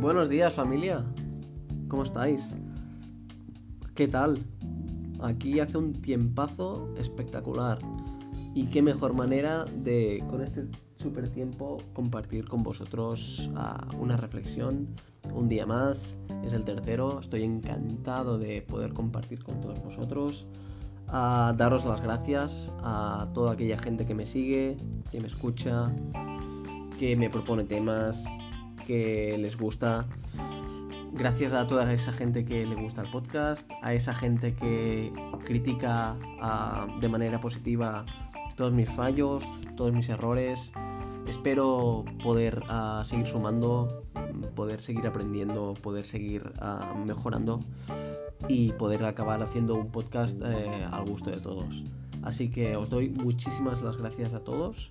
Buenos días familia, ¿cómo estáis? ¿Qué tal? Aquí hace un tiempazo espectacular. Y qué mejor manera de con este super tiempo compartir con vosotros ah, una reflexión un día más, es el tercero, estoy encantado de poder compartir con todos vosotros, a daros las gracias a toda aquella gente que me sigue, que me escucha, que me propone temas, que les gusta. Gracias a toda esa gente que le gusta el podcast, a esa gente que critica ah, de manera positiva todos mis fallos, todos mis errores. Espero poder ah, seguir sumando, poder seguir aprendiendo, poder seguir ah, mejorando y poder acabar haciendo un podcast eh, al gusto de todos. Así que os doy muchísimas las gracias a todos.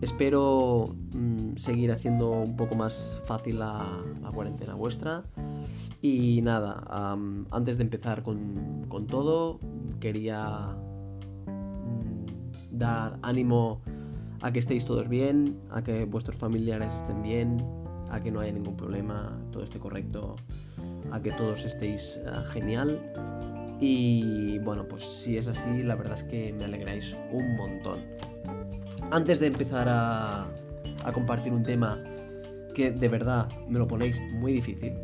Espero mm, seguir haciendo un poco más fácil la, cuarentena vuestra. Y nada, antes de empezar con, todo, quería mm, dar ánimo a que estéis todos bien, a que vuestros familiares estén bien, a que no haya ningún problema, todo esté correcto, a que todos estéis ah, genial. Y bueno, pues si es así, la verdad es que me alegráis un montón. Antes de empezar a, compartir un tema que de verdad me lo ponéis muy difícil,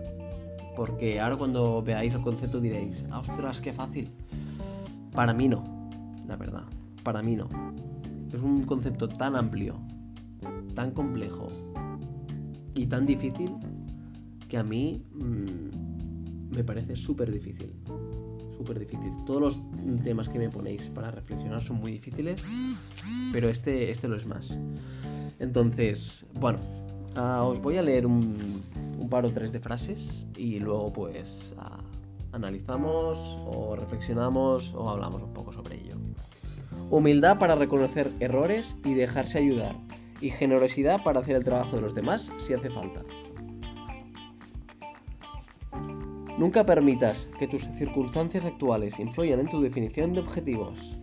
porque ahora cuando veáis el concepto diréis, ostras, qué fácil. Para mí no, la verdad, para mí no. Es un concepto tan amplio, tan complejo y tan difícil que a mí mm, me parece súper difícil. Súper difícil. Todos los temas que me ponéis para reflexionar son muy difíciles, pero este, este lo es más. Entonces, bueno, ah, os voy a leer un, par o tres de frases y luego pues ah, analizamos o reflexionamos o hablamos un poco sobre ello. Humildad para reconocer errores y dejarse ayudar. Y generosidad para hacer el trabajo de los demás si hace falta. Nunca permitas que tus circunstancias actuales influyan en tu definición de objetivos.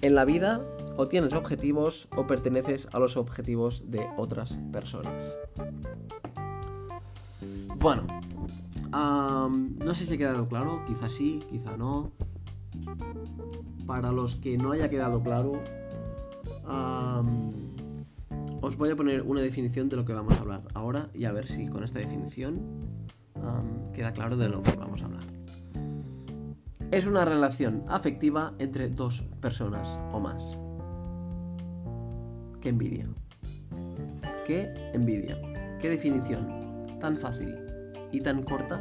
En la vida o tienes objetivos o perteneces a los objetivos de otras personas. Bueno, no sé si ha quedado claro, quizá sí, quizá no. Para los que no haya quedado claro, os voy a poner una definición de lo que vamos a hablar ahora y a ver si con esta definición queda claro de lo que vamos a hablar. Es una relación afectiva entre dos personas o más. Qué envidia. Qué envidia. Qué definición tan fácil y tan corta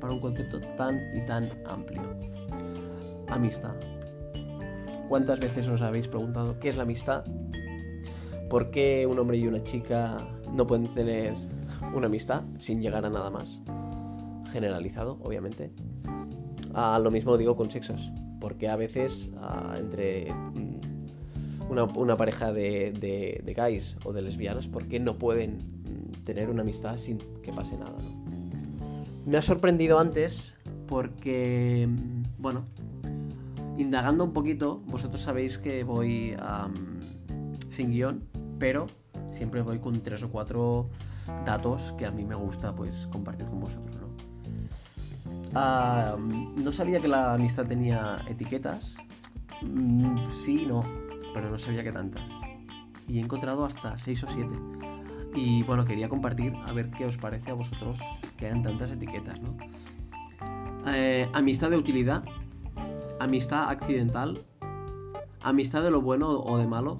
para un concepto tan y tan amplio. Amistad. ¿Cuántas veces os habéis preguntado qué es la amistad? ¿Por qué un hombre y una chica no pueden tener una amistad sin llegar a nada más? Generalizado, obviamente. Ah, lo mismo digo con sexos. Porque a veces ah, entre mm, una, pareja de, de, guys o de lesbianas, ¿por qué no pueden mm, tener una amistad sin que pase nada? Me ha sorprendido antes porque, mm, bueno, indagando un poquito, vosotros sabéis que voy sin guion pero siempre voy con tres o cuatro datos que a mí me gusta pues compartir con vosotros, ¿no? no sabía que la amistad tenía etiquetas. Mm, sí, no, pero no sabía que tantas. Y he encontrado hasta seis o siete. Y bueno, quería compartir a ver qué os parece a vosotros que hayan tantas etiquetas, ¿no? Eh, amistad de utilidad, amistad accidental, amistad de lo bueno o de malo,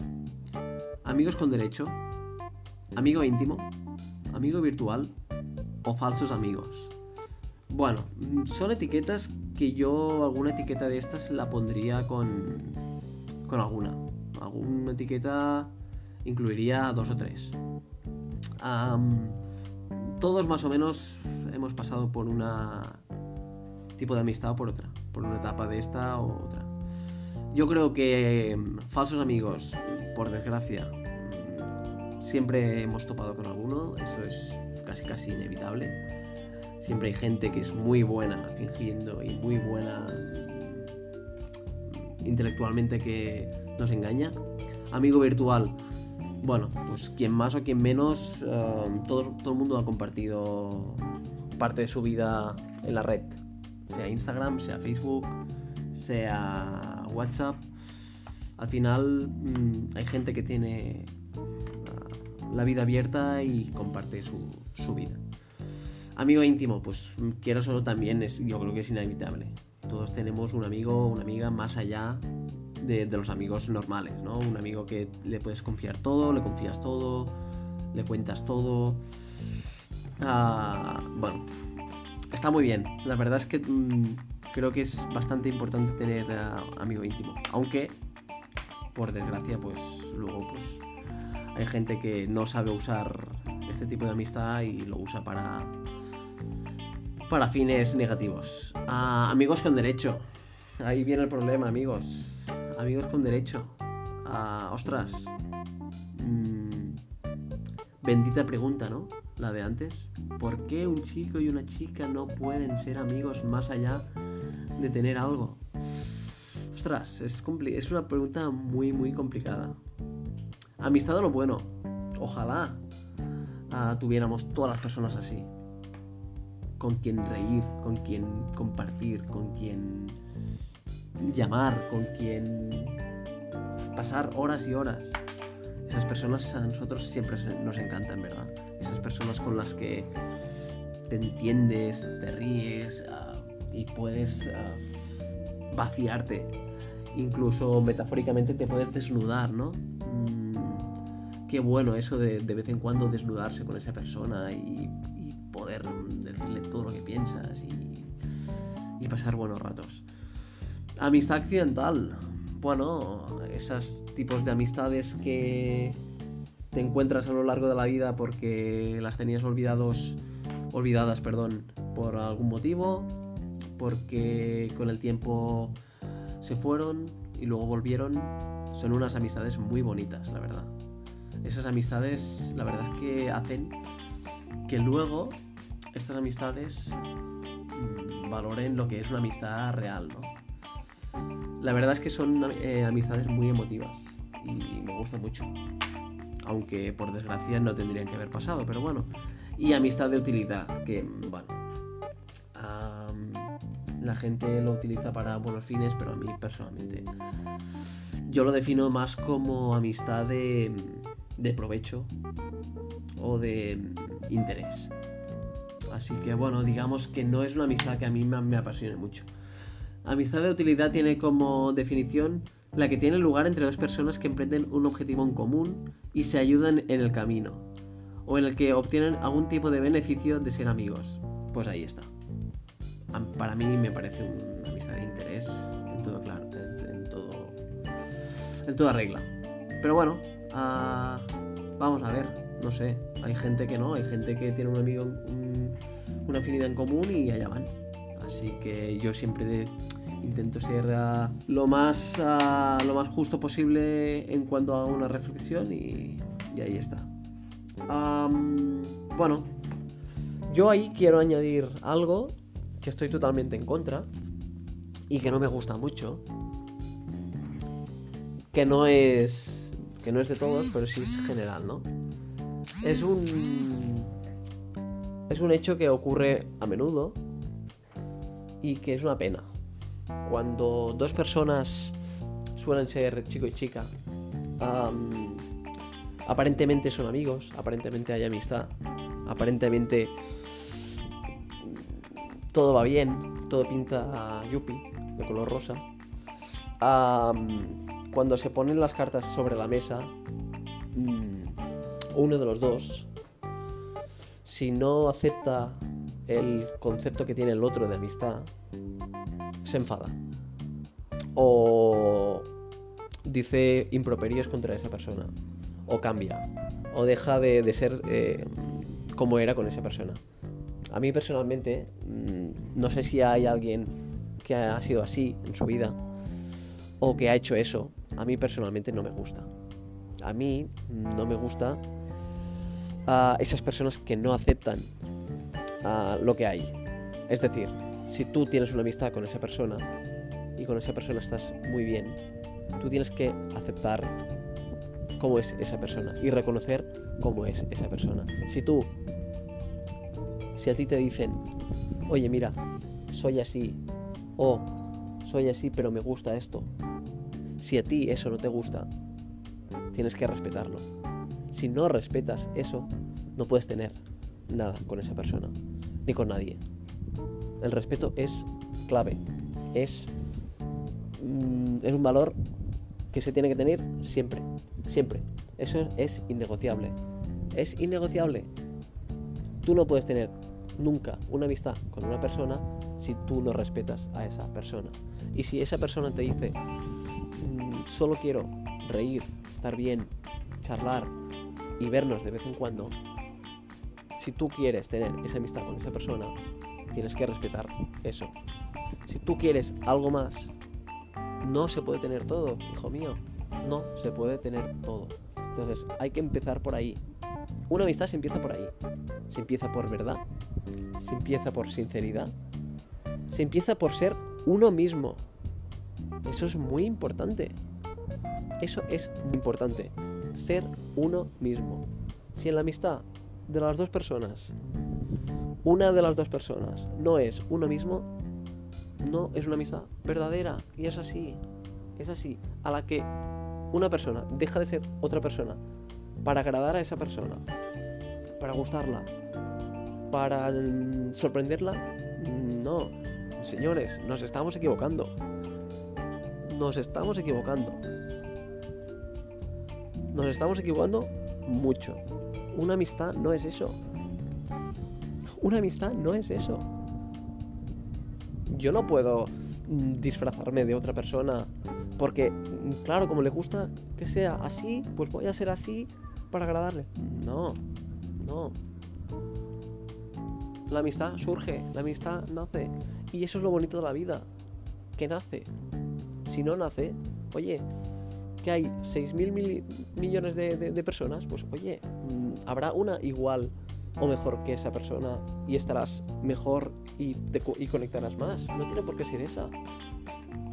amigos con derecho, amigo íntimo, amigo virtual o falsos amigos. Bueno, son etiquetas que yo alguna etiqueta de estas la pondría con, con alguna. Alguna etiqueta incluiría dos o tres. todos más o menos hemos pasado por una tipo de amistad o por otra, por una etapa de esta o otra. Yo creo que falsos amigos, por desgracia, siempre hemos topado con alguno, eso es casi casi inevitable. Siempre hay gente que es muy buena fingiendo y muy buena intelectualmente que nos engaña. Amigo virtual, bueno, pues quien más o quien menos, eh, todo, todo el mundo ha compartido parte de su vida en la red, sea Instagram, sea Facebook, sea WhatsApp. Al final mm, hay gente que tiene la vida abierta y comparte su, su vida. Amigo íntimo, pues quiero solo también, es, yo creo que es inevitable. Todos tenemos un amigo o una amiga más allá de, de, los amigos normales, ¿no? Un amigo que le puedes confiar todo, le confías todo, le cuentas todo. Uh, bueno, está muy bien. La verdad es que mmm, creo que es bastante importante tener uh, amigo íntimo. Aunque, por desgracia, pues luego pues hay gente que no sabe usar este tipo de amistad y lo usa para para fines negativos. Uh, amigos con derecho. Ahí viene el problema, amigos. Amigos con derecho. Uh, ostras. Mm, bendita pregunta, ¿no? La de antes. ¿Por qué un chico y una chica no pueden ser amigos más allá de tener algo? Ostras, es una pregunta muy, muy complicada. Amistad o lo bueno. Ojalá uh, tuviéramos todas las personas así con quien reír, con quien compartir, con quien llamar, con quien pasar horas y horas. Esas personas a nosotros siempre nos encantan, ¿verdad? Esas personas con las que te entiendes, te ríes uh, y puedes uh, vaciarte. Incluso metafóricamente te puedes desnudar, ¿no? Qué bueno eso de, de vez en cuando desnudarse con esa persona y, y poder decirle todo lo que piensas y, y, pasar buenos ratos. Amistad accidental. Bueno, esos tipos de amistades que te encuentras a lo largo de la vida porque las tenías olvidados, olvidadas, perdón, por algún motivo, porque con el tiempo se fueron y luego volvieron, son unas amistades muy bonitas, la verdad. Esas amistades, la verdad es que hacen que luego estas amistades mmm, valoren lo que es una amistad real, ¿no? La verdad es que son eh, amistades muy emotivas y me gusta mucho. Aunque por desgracia no tendrían que haber pasado, pero bueno. Y amistad de utilidad, que bueno. Um, la gente lo utiliza para buenos fines, pero a mí personalmente. Yo lo defino más como amistad de, de provecho o de interés. Así que bueno, digamos que no es una amistad que a mí me, apasione mucho. Amistad de utilidad tiene como definición la que tiene lugar entre dos personas que emprenden un objetivo en común y se ayudan en el camino, o en el que obtienen algún tipo de beneficio de ser amigos. Pues ahí está. Para mí me parece una amistad de interés en todo claro, en, en todo, en toda regla. Pero bueno, vamos a ver, no sé, hay gente que no, hay gente que tiene un amigo, un, una afinidad en común y allá van. Así que yo siempre intento ser uh, lo, más, uh, lo más justo posible en cuanto a una reflexión y, ahí está. Bueno, yo ahí quiero añadir algo que estoy totalmente en contra y que no me gusta mucho. Que no es. Que no es de todos, pero sí es general, ¿no? Es un. Es un hecho que ocurre a menudo y que es una pena. Cuando dos personas suelen ser chico y chica, aparentemente son amigos, aparentemente hay amistad, aparentemente todo va bien, todo pinta yupi, de color rosa. Um, cuando se ponen las cartas sobre la mesa, um, uno de los dos, si no acepta el concepto que tiene el otro de amistad, se enfada. O dice improperios contra esa persona. O cambia. O deja de, ser eh, como era con esa persona. A mí personalmente, mmm, no sé si hay alguien que ha sido así en su vida o que ha hecho eso. A mí personalmente no me gusta. A mí no me gusta a esas personas que no aceptan a lo que hay. Es decir, si tú tienes una amistad con esa persona y con esa persona estás muy bien, tú tienes que aceptar cómo es esa persona y reconocer cómo es esa persona. Si tú, si a ti te dicen, oye mira, soy así, o soy así pero me gusta esto, si a ti eso no te gusta, tienes que respetarlo. Si no respetas eso, no puedes tener nada con esa persona, ni con nadie. El respeto es clave, es, mm, es un valor que se tiene que tener siempre, siempre. Eso es innegociable. Es innegociable. Tú no puedes tener nunca una amistad con una persona si tú no respetas a esa persona. Y si esa persona te dice, mm, solo quiero reír, estar bien, charlar y vernos de vez en cuando, si tú quieres tener esa amistad con esa persona, tienes que respetar eso. Si tú quieres algo más, no se puede tener todo, hijo mío. No se puede tener todo. Entonces hay que empezar por ahí. Una amistad se empieza por ahí. Se empieza por verdad. Se empieza por sinceridad. Se empieza por ser uno mismo. Eso es muy importante. Eso es muy importante. Ser uno mismo. Si en la amistad de las dos personas, una de las dos personas no es uno mismo, no es una amistad verdadera. Y es así. Es así. A la que una persona deja de ser otra persona para agradar a esa persona, para gustarla, para mm, sorprenderla, no. Señores, nos estamos equivocando. Nos estamos equivocando. Nos estamos equivocando mucho. Una amistad no es eso. Una amistad no es eso yo no puedo mm, disfrazarme de otra persona porque, mm, claro, como le gusta que sea así, pues voy a ser así para agradarle. No, no. La amistad surge, la amistad nace. Y eso es lo bonito de la vida, que nace. Si no nace, oye, que hay 6.000 mil millones de, de, personas, pues oye, mm, habrá una igual o mejor que esa persona y estarás mejor y, y conectarás más. No tiene por qué ser esa.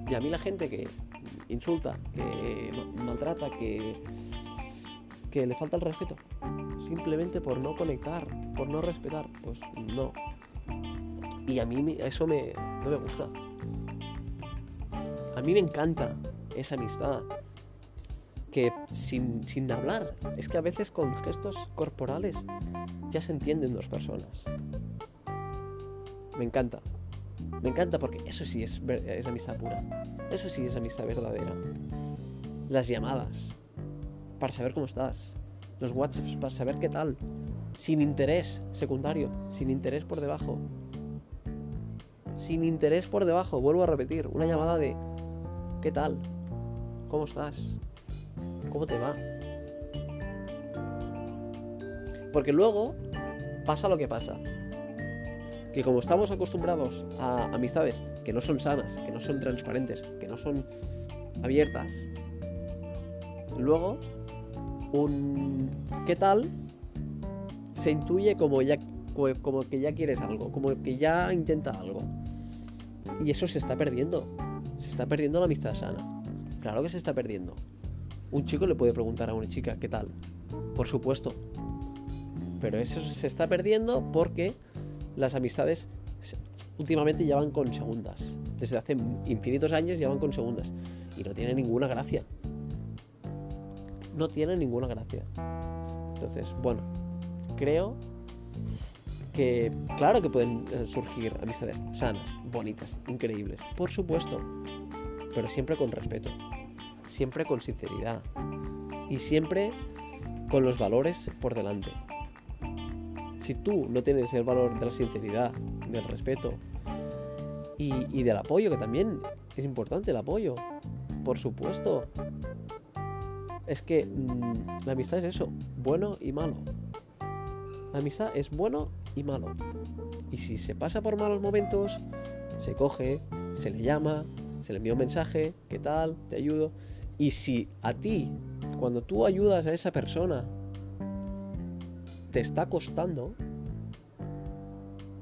Y a mí la gente que insulta, que maltrata, que, que le falta el respeto, simplemente por no conectar, por no respetar, pues no. Y a mí eso me, no me gusta. A mí me encanta esa amistad, que sin, sin, hablar, es que a veces con gestos corporales ya se entienden dos personas. Me encanta. Me encanta porque eso sí es, es amistad pura. Eso sí es amistad verdadera. Las llamadas. Para saber cómo estás. Los WhatsApps para saber qué tal. Sin interés secundario. Sin interés por debajo. Sin interés por debajo. Vuelvo a repetir. Una llamada de ¿qué tal? ¿Cómo estás? ¿Cómo te va? Porque luego pasa lo que pasa. Que como estamos acostumbrados a amistades que no son sanas, que no son transparentes, que no son abiertas, luego un ¿qué tal? se intuye como ya como que ya quieres algo, como que ya intenta algo. Y eso se está perdiendo. Se está perdiendo la amistad sana. Claro que se está perdiendo. Un chico le puede preguntar a una chica, ¿qué tal? Por supuesto. Pero eso se está perdiendo porque las amistades últimamente ya van con segundas. Desde hace infinitos años ya van con segundas. Y no tiene ninguna gracia. No tiene ninguna gracia. Entonces, bueno, creo que claro que pueden eh, surgir amistades sanas, bonitas, increíbles. Por supuesto. Pero siempre con respeto siempre con sinceridad y siempre con los valores por delante. Si tú no tienes el valor de la sinceridad, del respeto y, del apoyo, que también es importante el apoyo, por supuesto. Es que mm, la amistad es eso, bueno y malo. La amistad es bueno y malo. Y si se pasa por malos momentos, se coge, se le llama, se le envía un mensaje, ¿qué tal? Te ayudo. Y si a ti, cuando tú ayudas a esa persona, te está costando,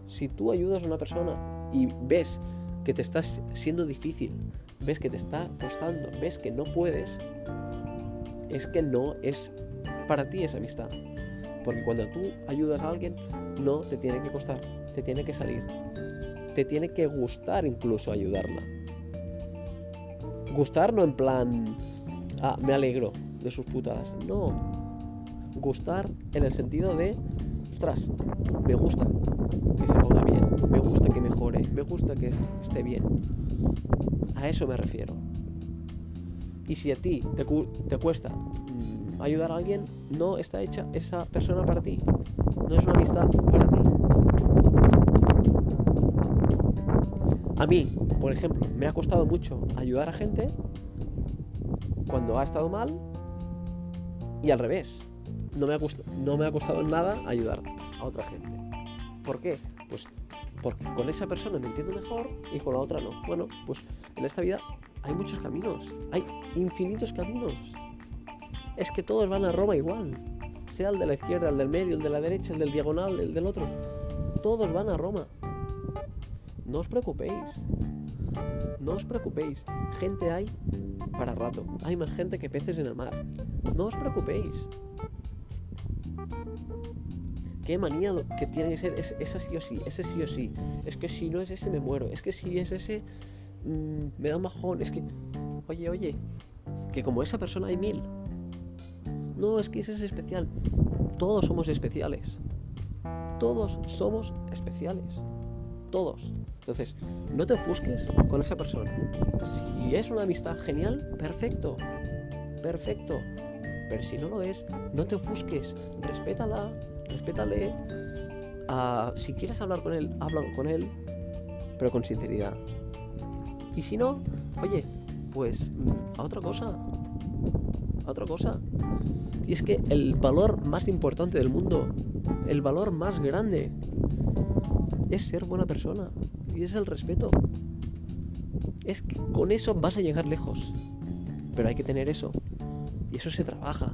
si tú ayudas a una persona y ves que te está siendo difícil, ves que te está costando, ves que no puedes, es que no es para ti esa amistad. Porque cuando tú ayudas a alguien, no te tiene que costar, te tiene que salir. Te tiene que gustar incluso ayudarla. Gustar no en plan, ah, me alegro de sus putadas. No. Gustar en el sentido de, ostras, me gusta que se ponga bien, me gusta que mejore, me gusta que esté bien. A eso me refiero. Y si a ti te, cuesta mm, ayudar a alguien, no está hecha esa persona para ti. No es una amistad para ti. A mí, por ejemplo, me ha costado mucho ayudar a gente cuando ha estado mal y al revés. No me ha, no me ha costado nada ayudar a otra gente. ¿Por qué? Pues porque con esa persona me entiendo mejor y con la otra no. Bueno, pues en esta vida hay muchos caminos, hay infinitos caminos. Es que todos van a Roma igual, sea el de la izquierda, el del medio, el de la derecha, el del diagonal, el del otro. Todos van a Roma. No os preocupéis. No os preocupéis. Gente hay para rato. Hay más gente que peces en el mar. No os preocupéis. Qué manía que tiene que ser ese sí o sí, ese sí o sí. Es que si no es ese me muero. Es que si es ese mm, me da un bajón. Es que, oye, oye, que como esa persona hay mil. No, es que ese es especial. Todos somos especiales. Todos somos especiales. Todos. Entonces, no te ofusques con esa persona. Si es una amistad genial, perfecto. Perfecto. Pero si no lo es, no te ofusques. Respétala, respétale. Uh, si quieres hablar con él, habla con él, pero con sinceridad. Y si no, oye, pues a otra cosa. A otra cosa. Y es que el valor más importante del mundo, el valor más grande, es ser buena persona. Y es el respeto. Es que con eso vas a llegar lejos. Pero hay que tener eso. Y eso se trabaja.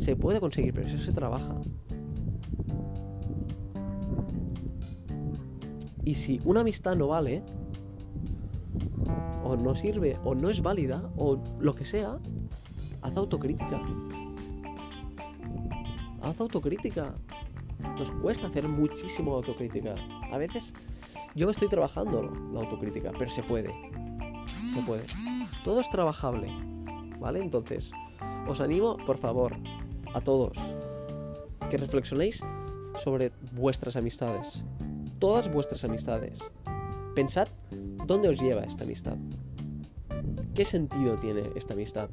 Se puede conseguir, pero eso se trabaja. Y si una amistad no vale, o no sirve, o no es válida, o lo que sea, haz autocrítica. Haz autocrítica. Nos cuesta hacer muchísimo autocrítica. A veces yo estoy trabajando la autocrítica, pero se puede. Se puede. Todo es trabajable. ¿Vale? Entonces, os animo, por favor, a todos, que reflexionéis sobre vuestras amistades todas vuestras amistades. Pensad dónde os lleva esta amistad. ¿Qué sentido tiene esta amistad?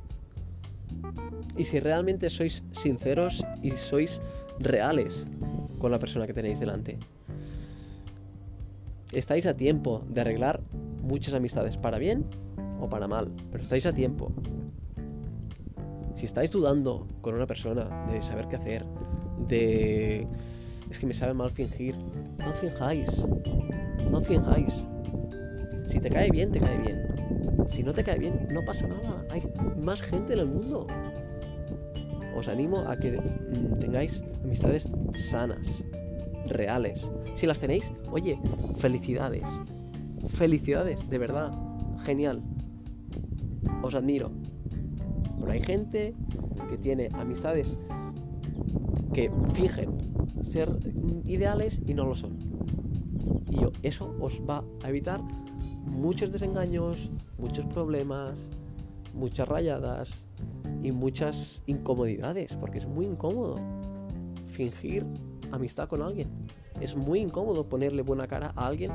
Y si realmente sois sinceros y sois reales con la persona que tenéis delante. Estáis a tiempo de arreglar muchas amistades, para bien o para mal, pero estáis a tiempo. Si estáis dudando con una persona de saber qué hacer, de es que me sabe mal fingir. No finjáis. No finjáis. Si te cae bien, te cae bien. Si no te cae bien, no pasa nada. Hay más gente en el mundo. Os animo a que mm, tengáis amistades sanas, reales. Si las tenéis, oye, felicidades. Felicidades, de verdad. Genial. Os admiro. Pero hay gente que tiene amistades que fingen ser ideales y no lo son. Y yo, eso os va a evitar muchos desengaños, muchos problemas, muchas rayadas y muchas incomodidades, porque es muy incómodo fingir amistad con alguien. Es muy incómodo ponerle buena cara a alguien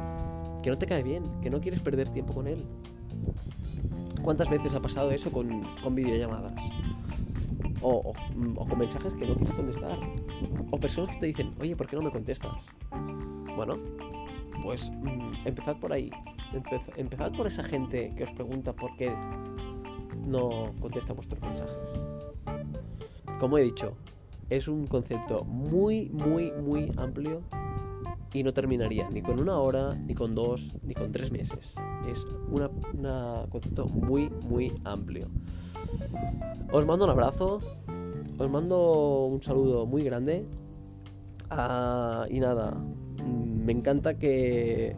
que no te cae bien, que no quieres perder tiempo con él. ¿Cuántas veces ha pasado eso con, con videollamadas? O, con mensajes que no quieres contestar. O personas que te dicen, oye, ¿por qué no me contestas? Bueno, pues mm, empezad por ahí. Empezad por esa gente que os pregunta por qué no contesta vuestros mensajes. Como he dicho, es un concepto muy, muy, muy amplio y no terminaría ni con una hora, ni con dos, ni con tres meses. Es un concepto muy, muy amplio. Os mando un abrazo, os mando un saludo muy grande. Ah, y nada, me encanta que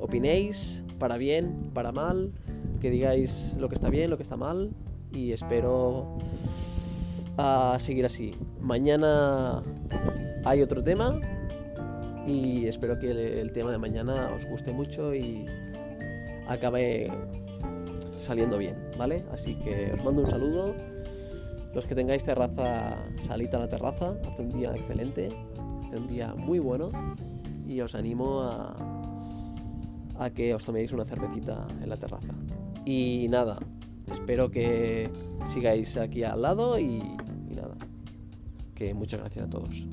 opinéis para bien, para mal, que digáis lo que está bien, lo que está mal. Y espero a seguir así. Mañana hay otro tema y espero que el, tema de mañana os guste mucho y acabe saliendo bien, ¿vale? Así que os mando un saludo. Los que tengáis terraza, salid a la terraza, hace un día excelente, hace un día muy bueno y os animo a, a que os toméis una cervecita en la terraza. Y nada, espero que sigáis aquí al lado y, nada, que muchas gracias a todos.